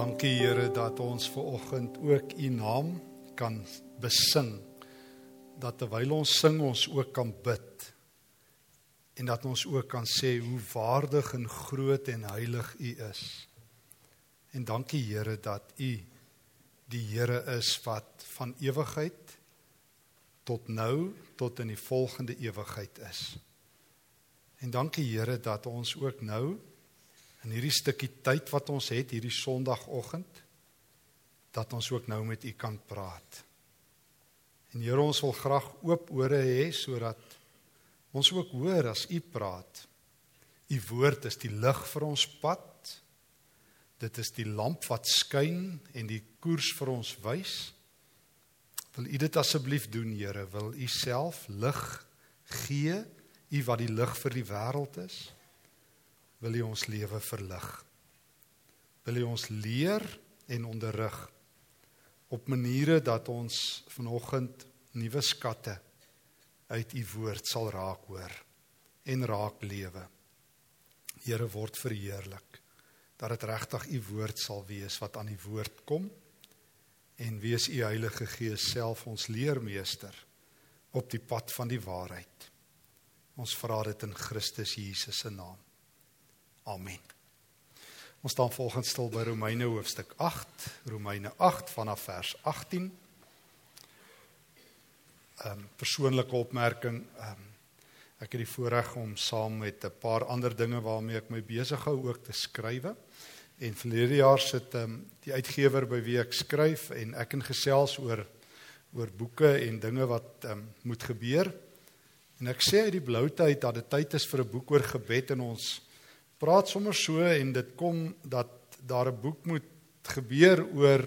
Dankie Here dat ons ver oggend ook U naam kan besing. Dat terwyl ons sing ons ook kan bid. En dat ons ook kan sê hoe waardig en groot en heilig U is. En dankie Here dat U die Here is wat van ewigheid tot nou tot in die volgende ewigheid is. En dankie Here dat ons ook nou in hierdie stukkie tyd wat ons het hierdie Sondagoggend dat ons ook nou met u kan praat. En Here ons wil graag oop ore hê sodat ons ook hoor as u praat. U woord is die lig vir ons pad. Dit is die lamp wat skyn en die koers vir ons wys. Wil u dit asseblief doen Here? Wil u self lig gee? U wat die lig vir die wêreld is? Wil U ons lewe verlig. Wil U ons leer en onderrig op maniere dat ons vanoggend nuwe skatte uit U woord sal raak hoor en raak lewe. Here word verheerlik dat dit regtig U woord sal wees wat aan die woord kom en wees U Heilige Gees self ons leermeester op die pad van die waarheid. Ons vra dit in Christus Jesus se naam. Amen. Ons staan volgens stil by Romeine hoofstuk 8, Romeine 8 vanaf vers 18. Ehm um, persoonlike opmerking, ehm um, ek het die voorreg om saam met 'n paar ander dinge waarmee ek my besig hou ook te skrywe. En verlede jaar sit ehm um, die uitgewer by wie ek skryf en ek en gesels oor oor boeke en dinge wat ehm um, moet gebeur. En ek sê uit die blou tyd dat dit tyd is vir 'n boek oor gebed in ons praat sommer so en dit kom dat daar 'n boek moet gebeur oor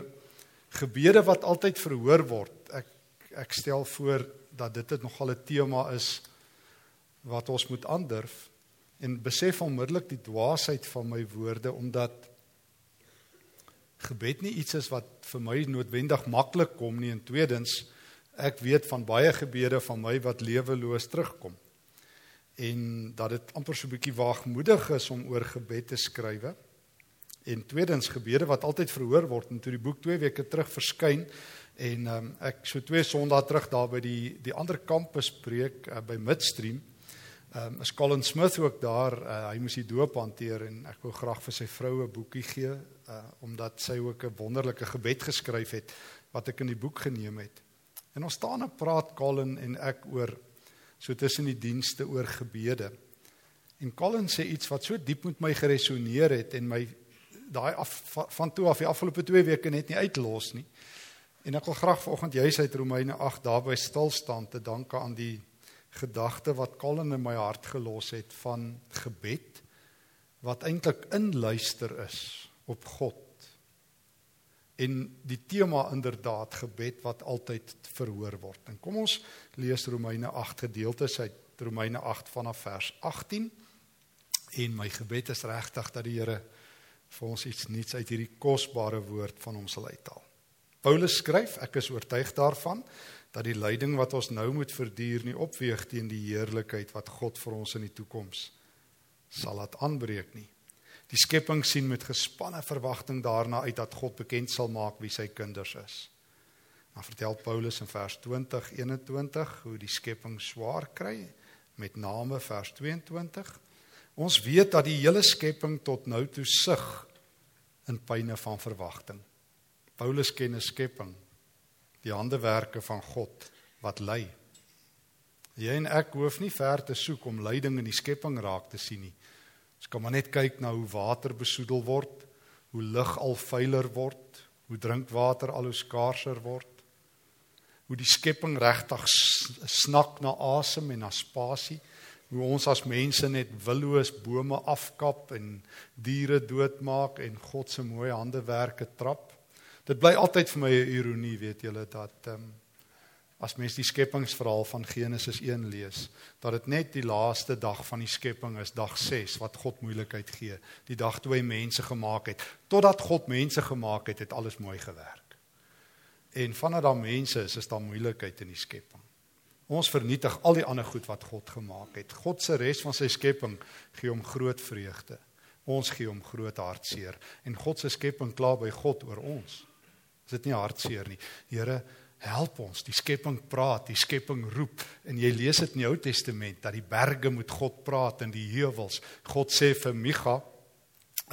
gebede wat altyd verhoor word. Ek ek stel voor dat dit nogal 'n tema is wat ons moet aandurf en besef onmiddellik die dwaasheid van my woorde omdat gebed nie iets is wat vir my noodwendig maklik kom nie en tweedens ek weet van baie gebede van my wat leweloos terugkom en dat dit amper so 'n bietjie waagmoedig is om oor gebed te skrywe. En tweedens gebede wat altyd verhoor word en toe die boek 2 weke terug verskyn en um, ek so twee Sondae terug daar by die die ander kampus preek uh, by Midstream. Ehm um, is Colin Smith ook daar. Uh, hy moes die doop hanteer en ek wou graag vir sy vrou 'n boekie gee uh, omdat sy ook 'n wonderlike gebed geskryf het wat ek in die boek geneem het. En ons staan en praat Colin en ek oor so tussen die dienste oor gebede. En Colin sê iets wat so diep met my geresoneer het en my daai af van toe af die afgelope 2 weke net nie uitlos nie. En ek wil graag vanoggend juis uit Romeine 8 daarby stil staan te danke aan die gedagte wat Colin in my hart gelos het van gebed wat eintlik inluister is op God en die tema inderdaad gebed wat altyd verhoor word. En kom ons lees Romeine 8 gedeeltes uit Romeine 8 vanaf vers 18. En my gebed is regtig dat die Here vir ons iets nuuts uit hierdie kosbare woord van hom sal uithaal. Paulus skryf: Ek is oortuig daarvan dat die lyding wat ons nou moet verduur nie opweeg teen die heerlikheid wat God vir ons in die toekoms sal laat aanbreek nie. Die skepping sien met gespanne verwagting daarna uit dat God bekend sal maak wie sy kinders is. Dan vertel Paulus in vers 20:21 hoe die skepping swaar kry met name vers 22. Ons weet dat die hele skepping tot nou toe sug in pyne van verwagting. Paulus ken 'n skepping, die handewerke van God wat ly. Jy en ek hoef nie ver te soek om lyding in die skepping raak te sien nie. Ons kan maar net kyk na hoe water besoedel word, hoe lug al vuiler word, hoe drinkwater al hoe skaarser word. Hoe die skepping regtig snak na asem en na spasie. Hoe ons as mense net willoos bome afkap en diere doodmaak en God se mooi handewerke trap. Dit bly altyd vir my 'n ironie, weet julle, dat ehm um, as mens die skepingsverhaal van Genesis 1 lees, dat dit net die laaste dag van die skepping is, dag 6 wat God moeilikheid gee, die dag toe hy mense gemaak het. Totdat God mense gemaak het, het alles mooi gewerk. En vanaf daai mense is, is daar moeilikheid in die skepping. Ons vernietig al die ander goed wat God gemaak het. God se res van sy skepping gee hom groot vreugde. Ons gee hom groot hartseer en God se skepping kla by God oor ons. Is dit nie hartseer nie? Here, help ons. Die skepping praat, die skepping roep en jy lees dit in die Ou Testament dat die berge met God praat en die heuwels. God sê vir Micha,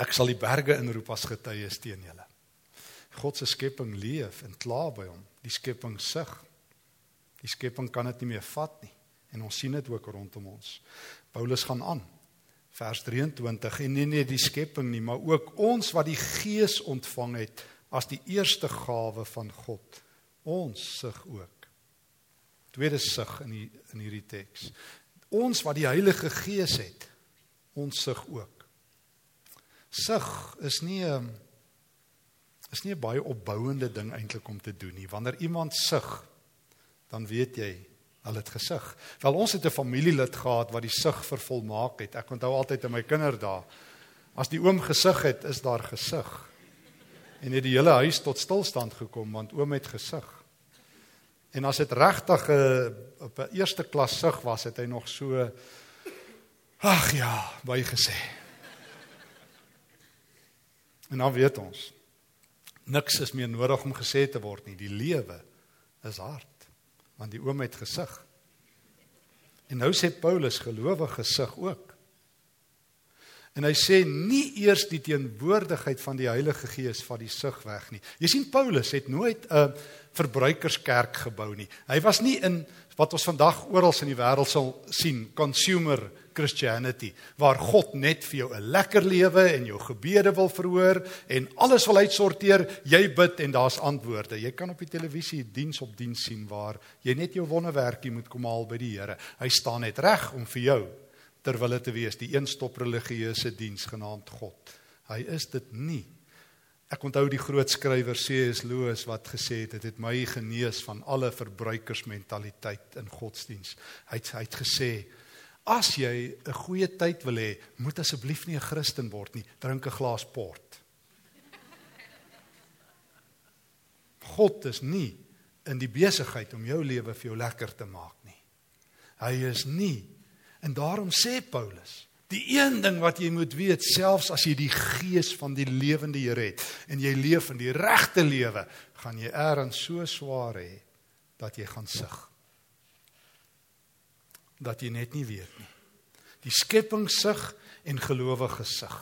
ek sal die berge inroep as getuies teen julle. God se skepping leef en kla by hom. Die skepping sug. Die skepping kan dit nie meer vat nie en ons sien dit ook rondom ons. Paulus gaan aan. Vers 23 en nie net die skepping nie, maar ook ons wat die Gees ontvang het as die eerste gawe van God ons sug ook. Tweede sug in die in hierdie teks. Ons wat die Heilige Gees het, ons sug ook. Sug is nie 'n is nie 'n baie opbouende ding eintlik om te doen nie. Wanneer iemand sug, dan weet jy al het gesug. Wel ons het 'n familielid gehad wat die sug vervolmaak het. Ek onthou altyd in my kinderdae as die oom gesug het, is daar gesug en het die hele huis tot stilstand gekom want oom het gesug. En as dit regtig 'n uh, op 'n eerste klas sug was, het hy nog so ag ja, baie gesê. En dan weet ons niks is meer nodig om gesê te word nie. Die lewe is hard want die oom het gesug. En nou sê Paulus gelowige gesug ook. En hy sê nie eers die teenwoordigheid van die Heilige Gees van die sug weg nie. Jy sien Paulus het nooit 'n verbruikerskerk gebou nie. Hy was nie in wat ons vandag oral in die wêreld sal sien, consumer Christianity, waar God net vir jou 'n lekker lewe en jou gebede wil verhoor en alles wil uitsorteer, jy bid en daar's antwoorde. Jy kan op die televisie diens op diens sien waar jy net jou wonderwerkie moet kom haal by die Here. Hy staan net reg om vir jou terwyl dit te wees die een stop religieuse diens genaamd God. Hy is dit nie. Ek onthou die groot skrywer C.S. Lewis wat gesê het dit het my genees van alle verbruikersmentaliteit in godsdiens. Hy het, hy het gesê as jy 'n goeie tyd wil hê, moet asseblief nie 'n Christen word nie, drink 'n glas port. God is nie in die besigheid om jou lewe vir jou lekker te maak nie. Hy is nie En daarom sê Paulus, die een ding wat jy moet weet, selfs as jy die gees van die lewende Here het en jy leef in die regte lewe, gaan jy eers so swaar hê dat jy gaan sug. Dat jy net nie weet nie. Die skepping sug en gelowige sug.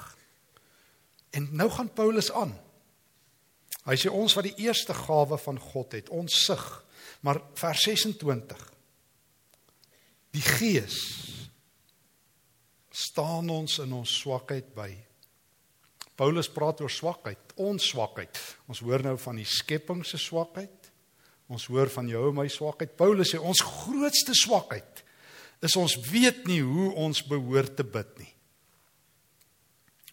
En nou gaan Paulus aan. Hy sê ons wat die eerste gawe van God het, ons sug. Maar vers 26. Die Gees staan ons in ons swakheid by. Paulus praat oor swakheid, ons swakheid. Ons hoor nou van die skepping se swakheid. Ons hoor van jou en my swakheid. Paulus sê ons grootste swakheid is ons weet nie hoe ons behoort te bid nie.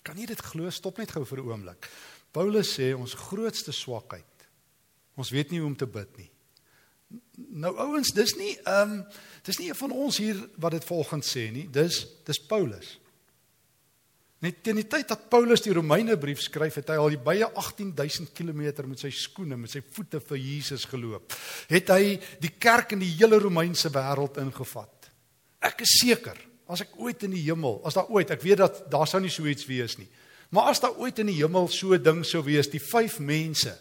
Kan jy dit glo? Stop net gou vir 'n oomblik. Paulus sê ons grootste swakheid. Ons weet nie hoe om te bid nie. Nou ouens, dis nie ehm um, dis nie een van ons hier wat dit volgens sê nie. Dis dis Paulus. Net teen die tyd dat Paulus die Romeine brief skryf, het hy al die baie 18000 km met sy skoene met sy voete vir Jesus geloop. Het hy die kerk in die hele Romeinse wêreld ingevat. Ek is seker, as ek ooit in die hemel, as daar ooit, ek weet dat daar sou nie so iets wees nie. Maar as daar ooit in die hemel so 'n ding sou wees, die vyf mense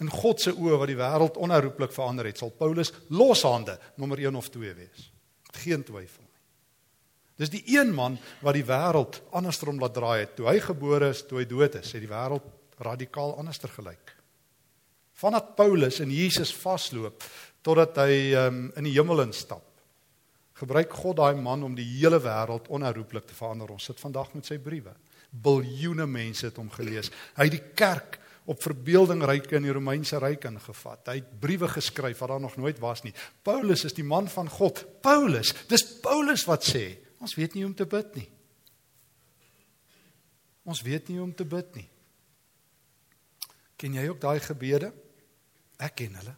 in God se oë wat die wêreld onherroepelik verander het, sal Paulus loshande nommer 1 of 2 wees. Geen twyfel nie. Dis die een man wat die wêreld andersom laat draai het. Toe hy gebore is, toe hy dood is, het die wêreld radikaal anderster gelyk. Vandat Paulus in Jesus vasloop totdat hy um, in die hemel instap. Gebruik God daai man om die hele wêreld onherroepelik te verander. Ons sit vandag met sy briewe. Biljoene mense het hom gelees. Hy het die kerk op verbeelding ryk in die Romeinse ryk ingevat. Hy het briewe geskryf wat daar nog nooit was nie. Paulus is die man van God. Paulus, dis Paulus wat sê, ons weet nie hoe om te bid nie. Ons weet nie hoe om te bid nie. Ken jy ook daai gebede? Ek ken hulle.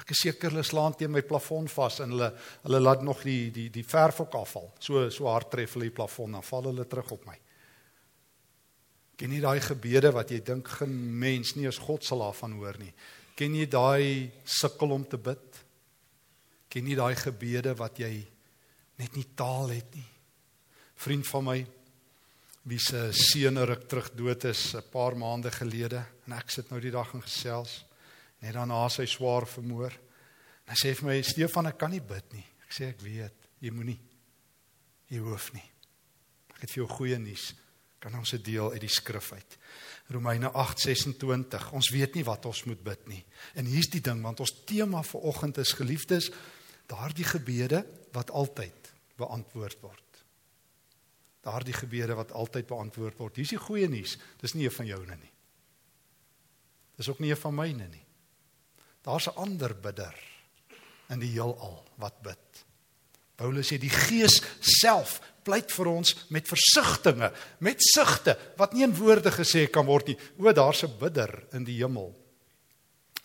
Ek is seker hulle slaan teen my plafon vas en hulle hulle laat nog die die die verf ook afval. So so hard tref hulle die plafon dan val hulle terug op my. Ken jy daai gebede wat jy dink geen mens nie as God sal daarvan hoor nie? Ken jy daai sukkel om te bid? Ken jy daai gebede wat jy net nie taal het nie? Vriend van my, wie se seun ruk terug dood is 'n paar maande gelede en ek sit nou die dag in gesels net daarna sy swaar vermoor. En hy sê vir my Stefan ek kan nie bid nie. Ek sê ek weet, jy moenie. Jy hoef nie. Ek het vir jou goeie nuus. Kan ons 'n deel uit die skrif uit. Romeine 8:26. Ons weet nie wat ons moet bid nie. En hier's die ding want ons tema vir oggend is geliefdes, daardie gebede wat altyd beantwoord word daardie gebede wat altyd beantwoord word. Dis die goeie nuus. Dis nie een van joune nie. Dis ook nie een van myne nie. Daar's 'n ander bidder in die heelal wat bid. Paulus sê die Gees self pleit vir ons met versigtings, met sigte wat nie in woorde gesê kan word nie. O, daar's 'n bidder in die hemel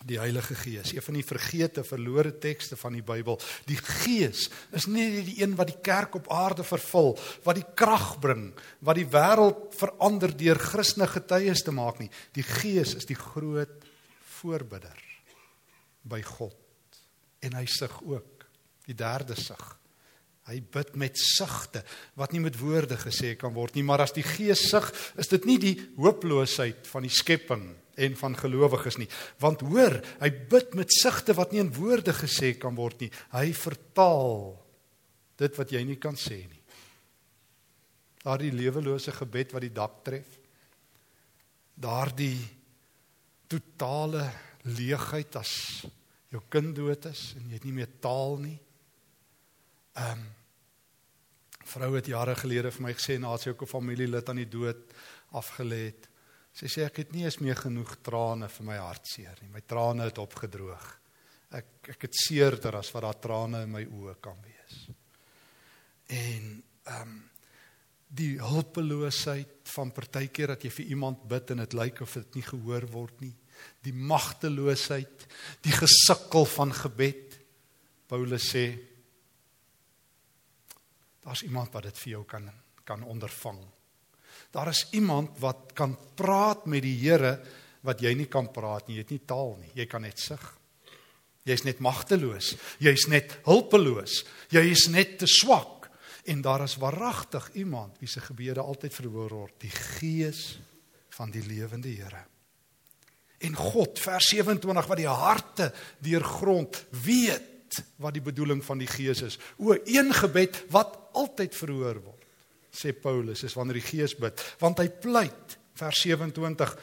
die Heilige Gees, een van die vergete verlore tekste van die Bybel. Die Gees is nie die een wat die kerk op aarde vervul, wat die krag bring, wat die wêreld verander deur Christene getuies te maak nie. Die Gees is die groot voorbidder by God. En hy sug ook, die derde sug. Hy bid met sigte wat nie met woorde gesê kan word nie, maar as die Gees sug, is dit nie die hooploosheid van die skepping en van gelowiges nie. Want hoor, hy bid met sigte wat nie in woorde gesê kan word nie. Hy vertaal dit wat jy nie kan sê nie. Daardie lewelose gebed wat die dak tref. Daardie totale leegheid as jou kind dood is en jy het nie meer taal nie. Ehm um, vrou het jare gelede vir my gesê na sy ook 'n familielid aan die dood afgelê het. Sy sê ek het nie eens meer genoeg trane vir my hartseer nie. My trane het opgedroog. Ek ek het seerder as wat daar trane in my oë kan wees. En ehm um, die hulpeloosheid van partykeer dat jy vir iemand bid en dit lyk of dit nie gehoor word nie. Die magteloosheid, die gesukkel van gebed. Paulus sê daar's iemand wat dit vir jou kan kan ondervang. Daar is iemand wat kan praat met die Here wat jy nie kan praat nie. Jy het nie taal nie. Jy kan net sug. Jy's net magteloos. Jy's net hulpeloos. Jy is net te swak. En daar is waaragtig iemand wie se gebede altyd verhoor word, die Gees van die lewende Here. En God vers 27 wat die harte deurgrond weet wat die bedoeling van die Gees is. O, een gebed wat altyd verhoor word sê Paulus is wanneer die Gees bid, want hy pleit vers 27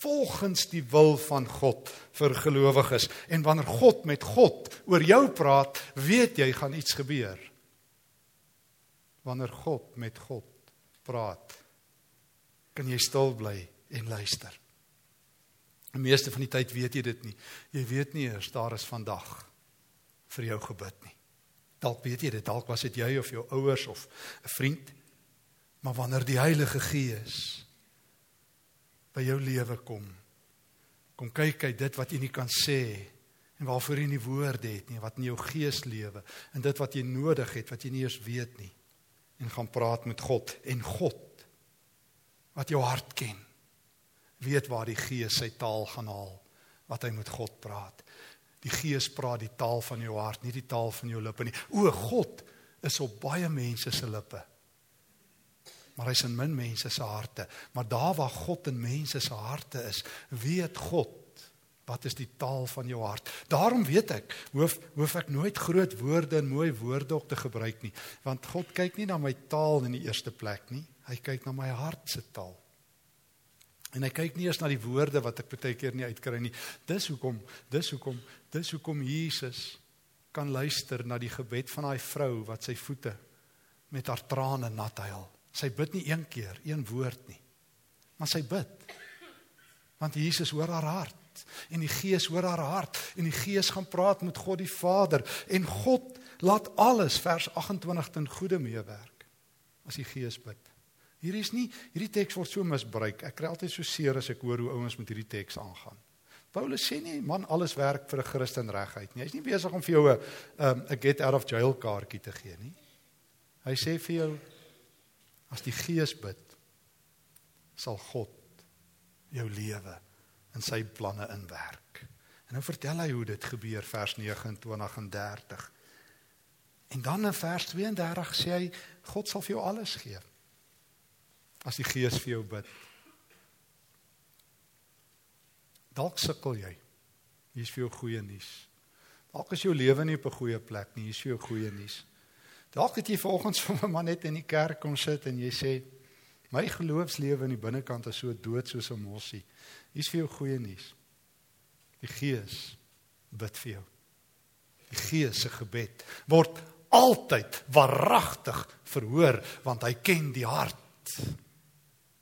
volgens die wil van God vir gelowiges en wanneer God met God oor jou praat, weet jy gaan iets gebeur. Wanneer God met God praat, kan jy stil bly en luister. Die meeste van die tyd weet jy dit nie. Jy weet nie eers daar is vandag vir jou gebid nie. Dalk weet jy dit, dalk was dit jy of jou ouers of 'n vriend Maar wanneer die Heilige Gees by jou lewe kom, kom kyk hy dit wat jy nie kan sê en waarvoor jy nie woorde het nie, wat in jou gees lewe en dit wat jy nodig het wat jy nie eens weet nie en gaan praat met God en God wat jou hart ken weet waar die Gees sy taal gaan haal wat hy met God praat. Die Gees praat die taal van jou hart, nie die taal van jou lippe nie. O God is op baie mense se lippe maar hy's in min mense se harte. Maar daar waar God in mense se harte is, weet God wat is die taal van jou hart. Daarom weet ek, hoef hoef ek nooit groot woorde en mooi woorde op te gebruik nie, want God kyk nie na my taal in die eerste plek nie. Hy kyk na my hart se taal. En hy kyk nie eers na die woorde wat ek baie keer nie uitkry nie. Dis hoekom, dis hoekom, dis hoekom Jesus kan luister na die gebed van daai vrou wat sy voete met haar trane nat huil. Sy bid nie een keer, een woord nie. Maar sy bid. Want Jesus hoor haar hart en die Gees hoor haar hart en die Gees gaan praat met God die Vader en God laat alles vers 28 ten goeie meewerk as die Gees bid. Hier is nie hierdie teks word so misbruik. Ek kry altyd so seer as ek hoor hoe ouens met hierdie teks aangaan. Paulus sê nie man alles werk vir 'n Christen reguit nie. Hy's nie besig om vir jou 'n 'n um, get out of jail kaartjie te gee nie. Hy sê vir jou As die Gees bid, sal God jou lewe in sy planne inwerk. En nou vertel hy hoe dit gebeur vers 29 en 30. En dan in vers 32 sê hy God sal vir jou alles gee. As die Gees vir jou bid. Dalk sukkel jy. Hier is vir jou goeie nuus. Dalk is jou lewe nie op 'n goeie plek nie. Hier is vir jou goeie nuus. Dalk het jy vanoggend vir my maar net in die kerk kom sit en jy sê my geloofslewe in die binnekant is so dood soos 'n mossie. Hier is vir jou goeie nuus. Die Gees bid vir jou. Die Gees se gebed word altyd waaragtig verhoor want hy ken die hart.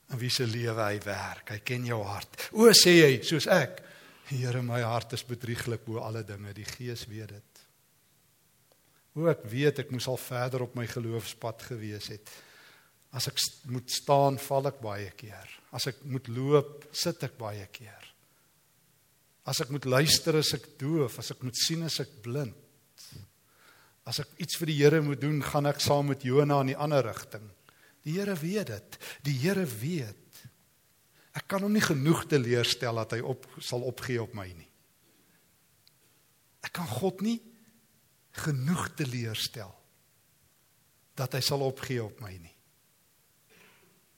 In wie se lewe hy werk. Hy ken jou hart. O sê jy soos ek Here, my hart is bedrieglik bo alle dinge. Die Gees weet dit. O, ek weet ek moes al verder op my geloofspad gewees het. As ek moet staan, val ek baie keer. As ek moet loop, sit ek baie keer. As ek moet luister, as ek doof, as ek moet sien, as ek blind. As ek iets vir die Here moet doen, gaan ek saam met Jona in die ander rigting. Die Here weet dit. Die Here weet Ek kan hom nie genoeg teleurstel dat hy op sal opgee op my nie. Ek kan God nie genoeg teleurstel dat hy sal opgee op my nie.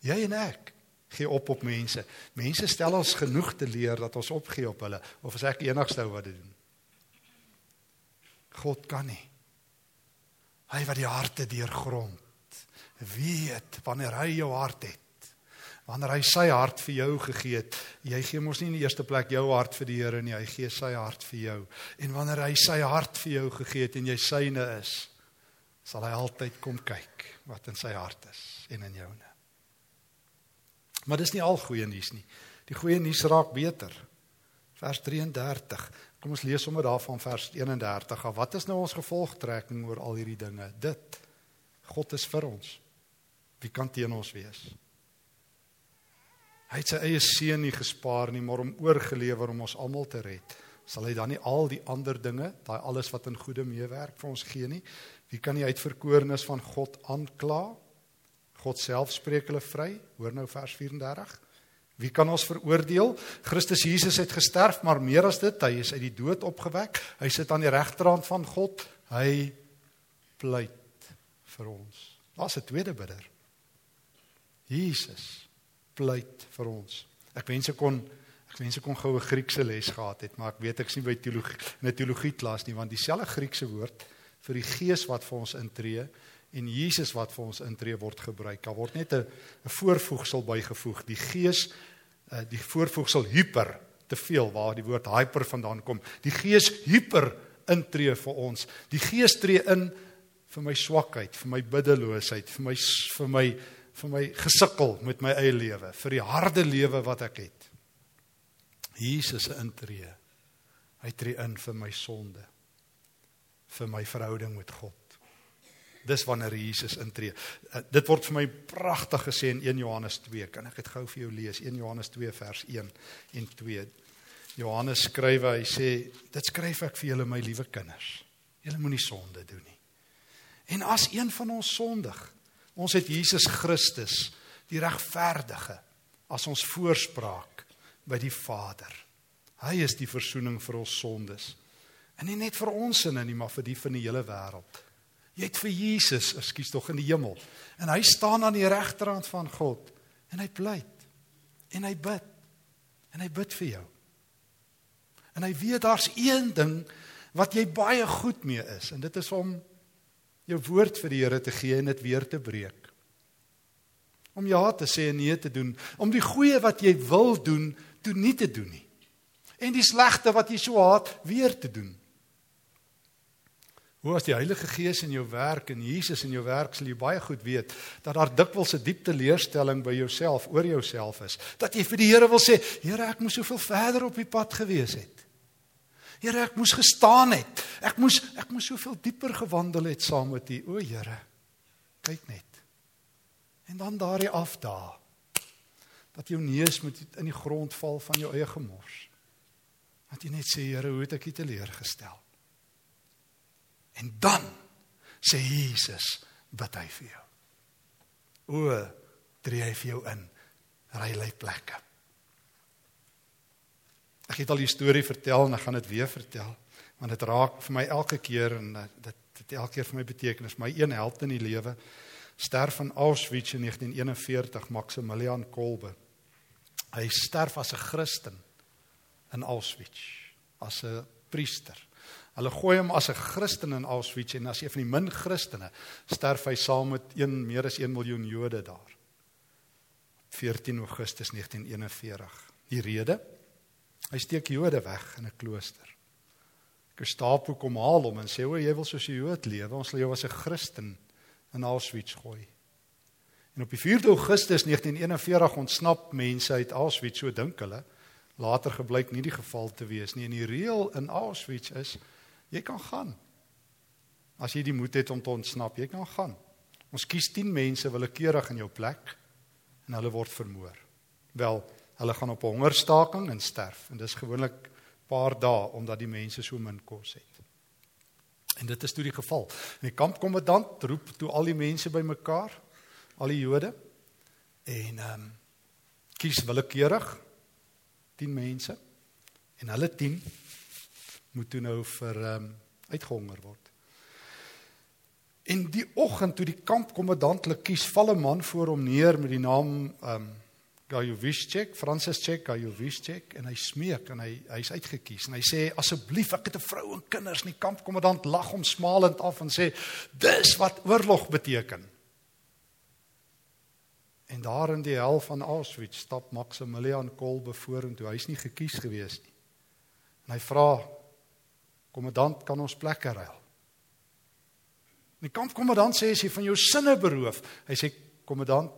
Jy en ek gee op op mense. Mense stel ons genoeg te leer dat ons opgee op hulle of as ek enigste wat doen. God kan nie. Hy wat die harte deurgrond weet wanneer hy jou hart het wanneer hy sy hart vir jou gegee het. Jy gee mos nie in die eerste plek jou hart vir die Here nie, hy gee sy hart vir jou. En wanneer hy sy hart vir jou gegee het en jy syne is, sal hy altyd kom kyk wat in sy hart is en in joune. Maar dis nie al goeie nuus nie. Die goeie nuus raak beter. Vers 33. Kom ons lees sommer daarvan vers 31. Wat is nou ons gevolgtrekking oor al hierdie dinge? Dit God is vir ons. Wie kan teen ons wees? Hy het sy eie seun nie gespaar nie, maar hom oorgelewer om ons almal te red. Sal hy dan nie al die ander dinge, daai alles wat in goeie meewerk vir ons gee nie? Wie kan die uitverkorenes van God aankla? God self spreek hulle vry. Hoor nou vers 34. Wie kan ons veroordeel? Christus Jesus het gesterf, maar meer as dit, hy is uit die dood opgewek. Hy sit aan die regterhand van God. Hy pleit vir ons. Daar's 'n tweede bidder. Jesus pleit vir ons. Ek wens ek kon ek wens ek kon gou 'n Griekse les gehad het, maar ek weet ek's nie by teologie, net teologie klas nie, want dieselfde Griekse woord vir die Gees wat vir ons intree en Jesus wat vir ons intree word gebruik. Daar word net 'n 'n voorvoegsel bygevoeg. Die Gees uh, die voorvoegsel hyper te veel waar die woord hyper vandaan kom. Die Gees hyper intree vir ons. Die Gees tree in vir my swakheid, vir my biddeloosheid, vir my vir my vir my gesukkel met my eie lewe, vir die harde lewe wat ek het. Jesus se intree. Hy tree in vir my sonde. vir my verhouding met God. Dis wanneer Jesus intree. Uh, dit word vir my pragtig gesê in 1 Johannes 2. Kan ek dit gou vir jou lees? 1 Johannes 2 vers 1 en 2. Johannes skryf, hy sê, dit skryf ek vir julle my liewe kinders. Julle moenie sonde doen nie. En as een van ons sondig, Ons het Jesus Christus, die regverdige, as ons voorspraak by die Vader. Hy is die verzoening vir ons sondes. En nie net vir ons sinne nie, maar vir die van die hele wêreld. Jy het vir Jesus, ekskuus tog in die hemel. En hy staan aan die regterhand van God en hy pleit en hy bid. En hy bid vir jou. En hy weet daar's een ding wat jy baie goed mee is en dit is om jou woord vir die Here te gee en dit weer te breek. Om ja te sê en nee te doen, om die goeie wat jy wil doen, toe nie te doen nie. En die slegte wat jy so haat, weer te doen. Hoe as die Heilige Gees in jou werk en Jesus in jou werk sal jy baie goed weet dat daar dikwels 'n diep teleurstelling by jouself oor jouself is. Dat jy vir die Here wil sê, Here, ek moes soveel verder op die pad gewees het. Here, ek moes gestaan het. Ek moes ek moes soveel dieper gewandel het saam met U. O Here, kyk net. En dan daardie afdaag dat jou neus moet in die grond val van jou eie gemors. Dat jy net sê, Here, hoe het ek U teleurgestel? En dan sê Jesus, bid hy vir jou. O, tree hy vir jou in. Ry lê plekke. Ek het al die storie vertel en ek gaan dit weer vertel want dit raak vir my elke keer en dit dit elke keer vir my betekenis my een held in die lewe sterf in Auschwitz in 1941 Maximilian Kolbe. Hy sterf as 'n Christen in Auschwitz as 'n priester. Hulle gooi hom as 'n Christen in Auschwitz en as een van die min Christene sterf hy saam met een meer as 1 miljoen Jode daar. 14 Augustus 1941. Die rede? Hy steek Jode weg in 'n klooster. Gestapo kom haal hom en sê o, jy wil soos 'n Jood lewe, ons sal jou as 'n Christen in Auschwitz gooi. En op die 4 Augustus 1941 ontsnap mense uit Auschwitz, so dink hulle. Later gebleik nie die geval te wees nie. En die reël in Auschwitz is jy kan gaan. As jy die moed het om te ontsnap, jy kan gaan. Ons kies 10 mense willekeurig in jou plek en hulle word vermoor. Wel, hulle gaan op 'n hongerstaking en sterf en dis gewoonlik paar dae omdat die mense so min kos het. En dit is toe die geval. En die kampkommandant roep toe al die mense bymekaar, al die Jode en ehm um, kies willekeurig 10 mense en hulle 10 moet toe nou vir ehm um, uitgehonger word. En die oggend toe die kampkommandant hulle kies, val 'n man voor hom neer met die naam ehm um, Gajovischek, Francis Check Gajovischek en hy smeek en hy hy's uitgekies en hy sê asseblief ek het 'n vrou en kinders in die kampkommandant lag hom smalend af en sê dis wat oorlog beteken. En daar in die hel van Auschwitz stap Maximilian Kolbe vorentoe. Hy's nie gekies gewees nie. En hy vra kommandant kan ons plekke ruil. Die kampkommandant sê as jy van jou sinne beroof, hy sê kommandant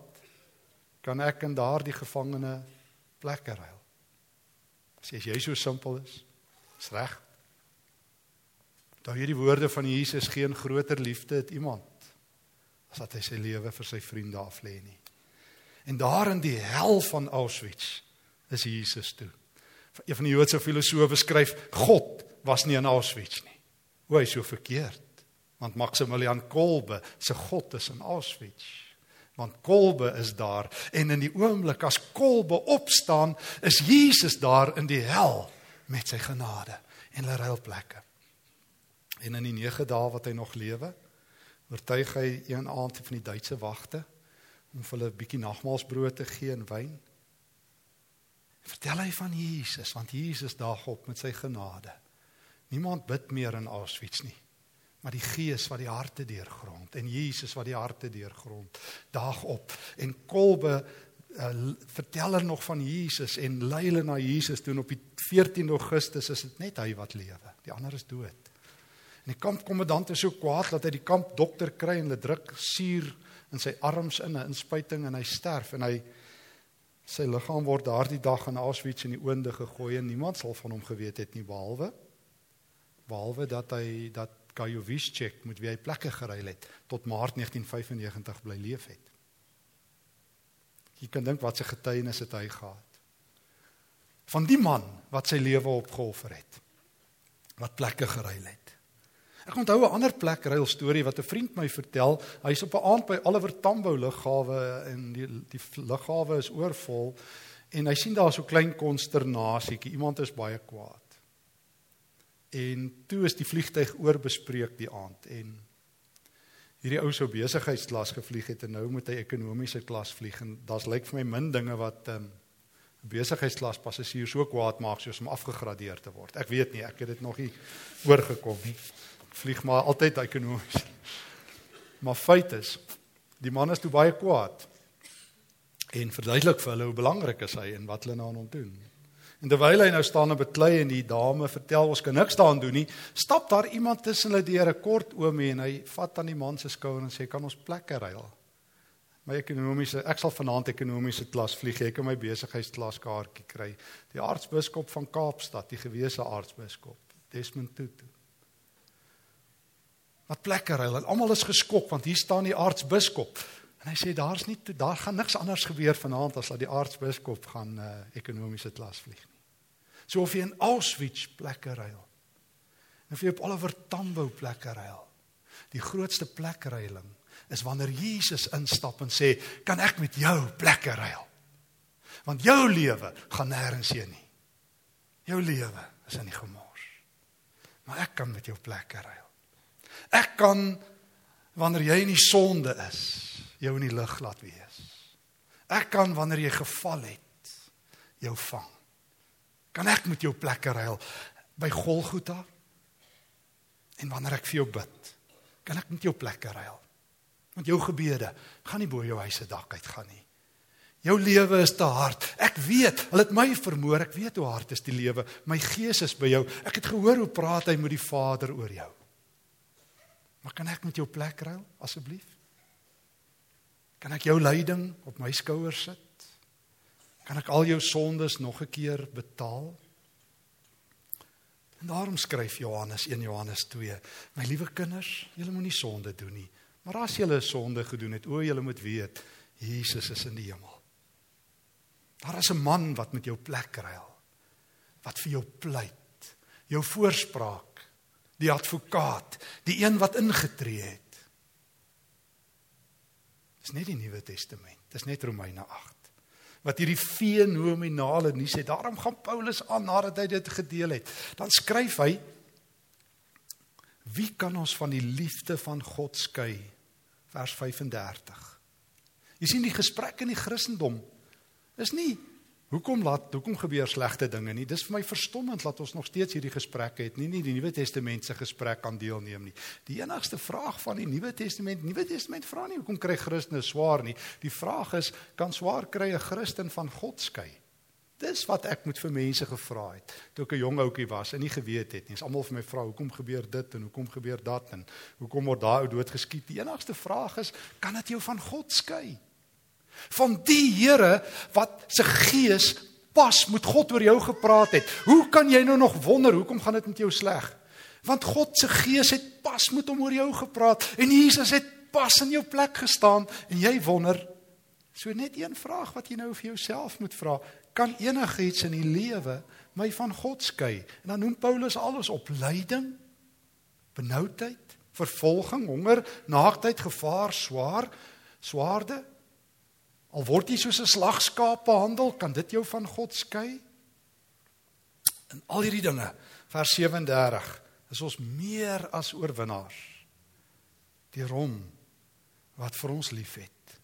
kan ek in daardie gevangene plekke ruil. Sê as jy so simpel is, is reg. Daar hierdie woorde van Jesus geen groter liefde het iemand as dat hy sy lewe vir sy vriende aflê nie. En daar in die hel van Auschwitz is Jesus toe. Een van die Joodse filosowe skryf God was nie in Auschwitz nie. Hoe hy so verkeerd. Want Maximilian Kolbe se God is in Auschwitz want kolbe is daar en in die oomblik as kolbe opstaan is Jesus daar in die hel met sy genade en hulle ruilplekke. En in die 9 dae wat hy nog lewe, oortuig hy een aand van die Duitse wagte om hulle 'n bietjie nagmaalsbrood te gee en wyn. Vertel hy van Jesus want Jesus daag op met sy genade. Niemand bid meer in Auschwitz nie maar die gees wat die harte deurgrond en Jesus wat die harte deurgrond daag op. En kolbe uh, vertel hulle nog van Jesus en lei hulle na Jesus toe. Op die 14 Augustus is dit net hy wat lewe. Die ander is dood. En die kampkommandant is so kwaad dat hy die kampdokter kry en hulle druk suur in sy arms in 'n inspuiting en hy sterf. En hy sy liggaam word daardie dag in Auschwitz in die oonde gegooi en niemand sal van hom geweet het nie behalwe behalwe dat hy dat Kajowischek met wie hy plekke geruil het tot Maart 1995 bly leef het. Jy kan dink wat se getuienis het hy gehad. Van die man wat sy lewe opgeoffer het. Wat plekke geruil het. Ek onthou 'n ander plek ruil storie wat 'n vriend my vertel. Hy's op 'n aand by Oliver Tambo lughawe en die die lughawe is oorvol en hy sien daar so klein konsternasietjie. Iemand is baie kwaad. En toe is die vliegtyg oorbespreek die aand en hierdie ou sou besigheidsklas gevlieg het en nou moet hy ekonomiese klas vlieg en daar's lyk vir my min dinge wat ehm um, besigheidsklas passasier so kwaad maak soos om afgegradeer te word. Ek weet nie, ek het dit nog nie oorgekom nie. Ek vlieg maar altyd ekonomies. Maar feit is, die man is toe baie kwaad. En verduidelik vir hulle hoe belangrik is hy en wat hulle aan hom doen. En terwyl hy nou staan en beklei en die dame vertel ons kan niks daaraan doen nie, stap daar iemand tussen hulle deur 'n kort oomie en hy vat aan die man se skouer en sê kan ons plekke ruil. My ekonomiese ek sal vanaand ekonomiese klas vlieg, ek kan my besigheidsklas kaartjie kry. Die aartsbiskop van Kaapstad, die gewese aartsbiskop, Desmond Tutu. Wat plekke ruil. Almal is geskok want hier staan die aartsbiskop. En hy sê daar's nie daar gaan niks anders gebeur vanaand as dat die aartsbiskop gaan uh, ekonomiese klas vlieg. So of jy in Auschwitz plekke ruil. Of jy op Oliver Tambo plekke ruil. Die grootste plekreiling is wanneer Jesus instap en sê, "Kan ek met jou plekke ruil?" Want jou lewe gaan nêrens heen nie. Jou lewe is in die gemors. Maar ek kan met jou plekke ruil. Ek kan wanneer jy in die sonde is, jou in die lig laat wees. Ek kan wanneer jy geval het jou vang. Kan ek met jou plekke ruil by Golgotha? En wanneer ek vir jou bid, kan ek met jou plekke ruil. Want jou gebede gaan nie bo jou huis se dak uit gaan nie. Jou lewe is te hard. Ek weet, hulle het my vermoor. Ek weet hoe hard is die lewe. My gees is by jou. Ek het gehoor hoe praat hy met die Vader oor jou. Maar kan ek met jou plek ruil asseblief? Kan ek jou lyding op my skouers sit? Kan ek al jou sondes nog 'n keer betaal? En daarom skryf Johannes 1 Johannes 2: My liewe kinders, julle moenie sonde doen nie. Maar as julle 'n sonde gedoen het, o, julle moet weet, Jesus is in die hemel. Daar is 'n man wat met jou plek ruil. Wat vir jou pleit. Jou voorspraak, die advokaat, die een wat ingetree het. Dis net die Nuwe Testament. Dis net Romeine 8 wat hierdie fenominale nuus het. Daarom gaan Paulus aan nadat hy dit gedeel het. Dan skryf hy: Wie kan ons van die liefde van God skei? Vers 35. Jy sien die gesprek in die Christendom is nie hoekom laat hoekom gebeur slegte dinge nie. Dis vir my verstommend dat ons nog steeds hierdie gesprekke het. Nie nie die Nuwe Testament se gesprek kan deelneem nie. Die enigste vraag van die Nuwe Testament, Nuwe Testament vra nie hoekom kry Christene swaar nie. Die vraag is kan swaar kry 'n Christen van God skei? Dis wat ek moet vir mense gevra het toe ek 'n jong ouetjie was en nie geweet het nie. Is almal vir my vra hoekom gebeur dit en hoekom gebeur dat en hoekom word daai ou dood geskiet? Die enigste vraag is kan dit jou van God skei? Van die Here wat se gees pas met God oor jou gepraat het. Hoe kan jy nou nog wonder hoekom gaan dit met jou sleg? Want God se gees het pas met hom oor jou gepraat en Jesus het pas in jou plek gestaan en jy wonder so net een vraag wat jy nou vir jouself moet vra. Kan enigiets in die lewe my van God skei? En dan noem Paulus alles op: lyding, benoudheid, vervolging, honger, naaktheid, gevaar, swaar, swaarde, Al word jy soos 'n slagskaap behandel, kan dit jou van God skei? En al hierdie dinge, vers 37, is ons meer as oorwinnaars deur hom wat vir ons liefhet.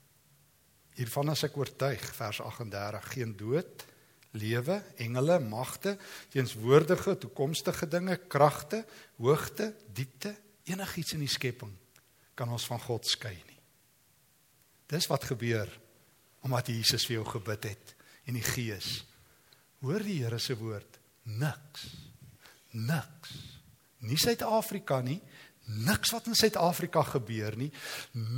Hiervan as ek oortuig, vers 38, geen dood, lewe, engele, magte, teenswoordige, toekomstige dinge, kragte, hoogte, diepte, enigiets in die skepping kan ons van God skei nie. Dis wat gebeur omdat Jesus vir jou gebid het en die Gees. Hoor die Here se woord, niks. Niks. Nie Suid-Afrika nie, niks wat in Suid-Afrika gebeur nie,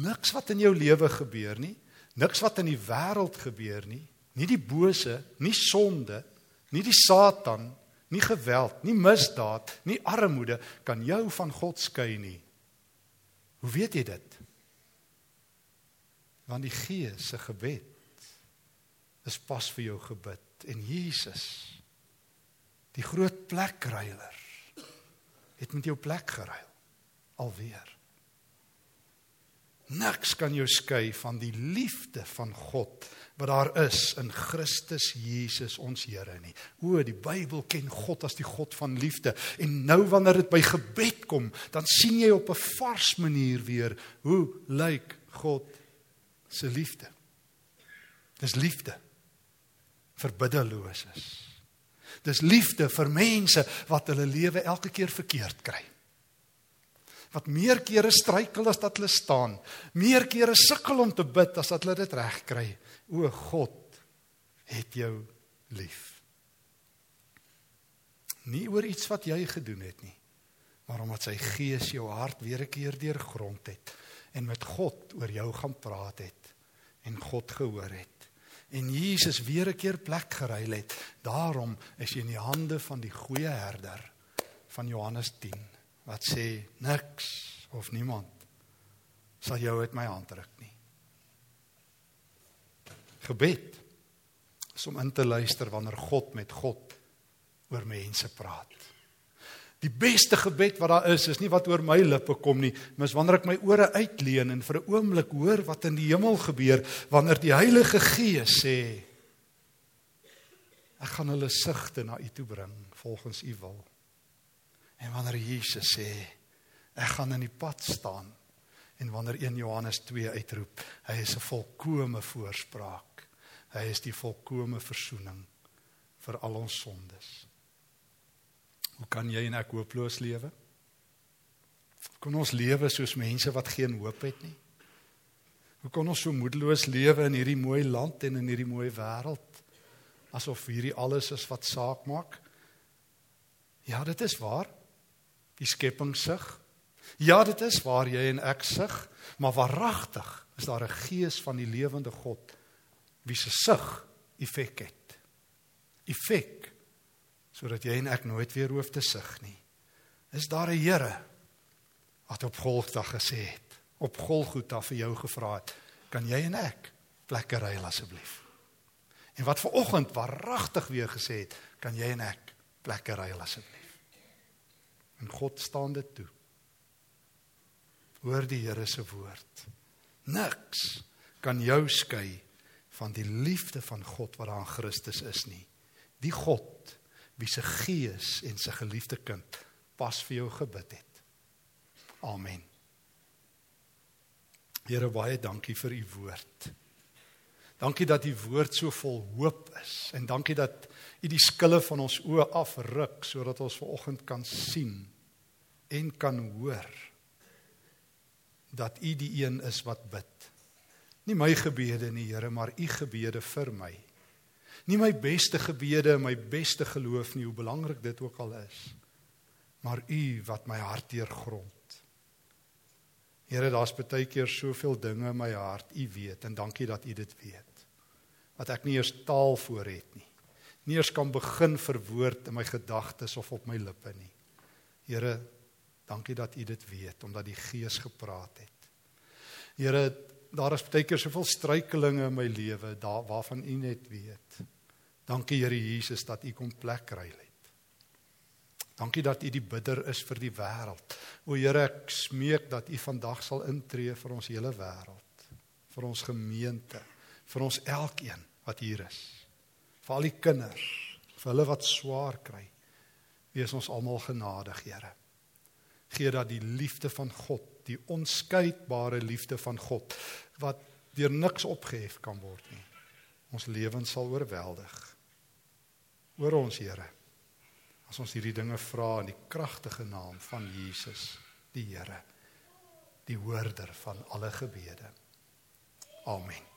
niks wat in jou lewe gebeur nie, niks wat in die wêreld gebeur nie, nie die bose, nie sonde, nie die Satan, nie geweld, nie misdaad, nie armoede kan jou van God skei nie. Hoe weet jy dit? Want die Gees se gebed is pas vir jou gebid. En Jesus die groot plekruiler het met jou plek geruil alweer. Niks kan jou skei van die liefde van God wat daar is in Christus Jesus ons Here nie. O die Bybel ken God as die God van liefde. En nou wanneer dit by gebed kom dan sien jy op 'n vars manier weer hoe lyk God se liefde. Dis liefde vir biddeloses. Dis liefde vir mense wat hulle lewe elke keer verkeerd kry. Wat meer kere struikel as dat hulle staan, meer kere sukkel om te bid as dat hulle dit reg kry. O God, het jou lief. Nie oor iets wat jy gedoen het nie, maar omdat sy gees jou hart weer 'n keer deurgrond het en met God oor jou gaan praat het en God gehoor het en Jesus weer 'n keer plek geruil het. Daarom is jy in die hande van die goeie herder van Johannes 10 wat sê niks of niemand sal jou uit my hand ruk nie. Gebed is om in te luister wanneer God met God oor mense praat. Die beste gebed wat daar is, is nie wat oor my lippe kom nie, maar is wanneer ek my ore uitleen en vir 'n oomblik hoor wat in die hemel gebeur wanneer die Heilige Gees sê ek gaan hulle sigte na U toe bring volgens U wil. En wanneer Jesus sê ek gaan in die pad staan En wanneer 1 Johannes 2 uitroep, hy is 'n volkomme voorspraak. Hy is die volkomme verzoening vir al ons sondes. Hoe kan jy en ek hooploos lewe? Kon ons lewe soos mense wat geen hoop het nie? Hoe kon ons so moedeloos lewe in hierdie mooi land en in hierdie mooi wêreld asof hierdie alles is wat saak maak? Ja, dit is waar. Die skepping sug. Ja, dit is waar jy en ek sug, maar waaragtig is daar 'n gees van die lewende God wie se sug effek het. Effek sodat jy en ek nooit weer hoef te sug nie. Is daar 'n Here wat op Golgotha gesê het, op Golgotha vir jou gevra het, kan jy en ek plekke ruil asseblief? En wat ver oggend waaragtig weer gesê het, kan jy en ek plekke ruil asseblief? En God staan dit toe. Hoor die Here se woord. Niks kan jou skei van die liefde van God wat aan Christus is nie. Die God wie se gees en sy geliefde kind pas vir jou gebid het. Amen. Here baie dankie vir u woord. Dankie dat u woord so vol hoop is en dankie dat U die skille van ons oë afruk sodat ons vanoggend kan sien en kan hoor dat U die een is wat bid. Nie my gebede nie, Here, maar U gebede vir my. Nie my beste gebede en my beste geloof nie, hoe belangrik dit ook al is, maar U wat my hart deurgrond. Here, daar's baie keer soveel dinge in my hart, U weet en dankie dat U dit weet. Wat ek nie eers taal voor het nie nie eens kan begin verwoord in my gedagtes of op my lippe nie. Here, dankie dat U dit weet omdat die Gees gepraat het. Here, daar is baie keer soveel struikelinge in my lewe, daar waarvan U net weet. Dankie Here Jesus dat U kom plek ry het. Dankie dat U die bidder is vir die wêreld. O Here, ek smeek dat U vandag sal intree vir ons hele wêreld, vir ons gemeente, vir ons elkeen wat hier is vir al die kinders, vir hulle wat swaar kry. Wees ons almal genadig, Here. Gee dat die liefde van God, die onskeidbare liefde van God wat deur niks opgehef kan word nie, ons lewens sal oorweldig. Oor ons, Here. As ons hierdie dinge vra in die kragtige naam van Jesus, die Here, die hoorder van alle gebede. Amen.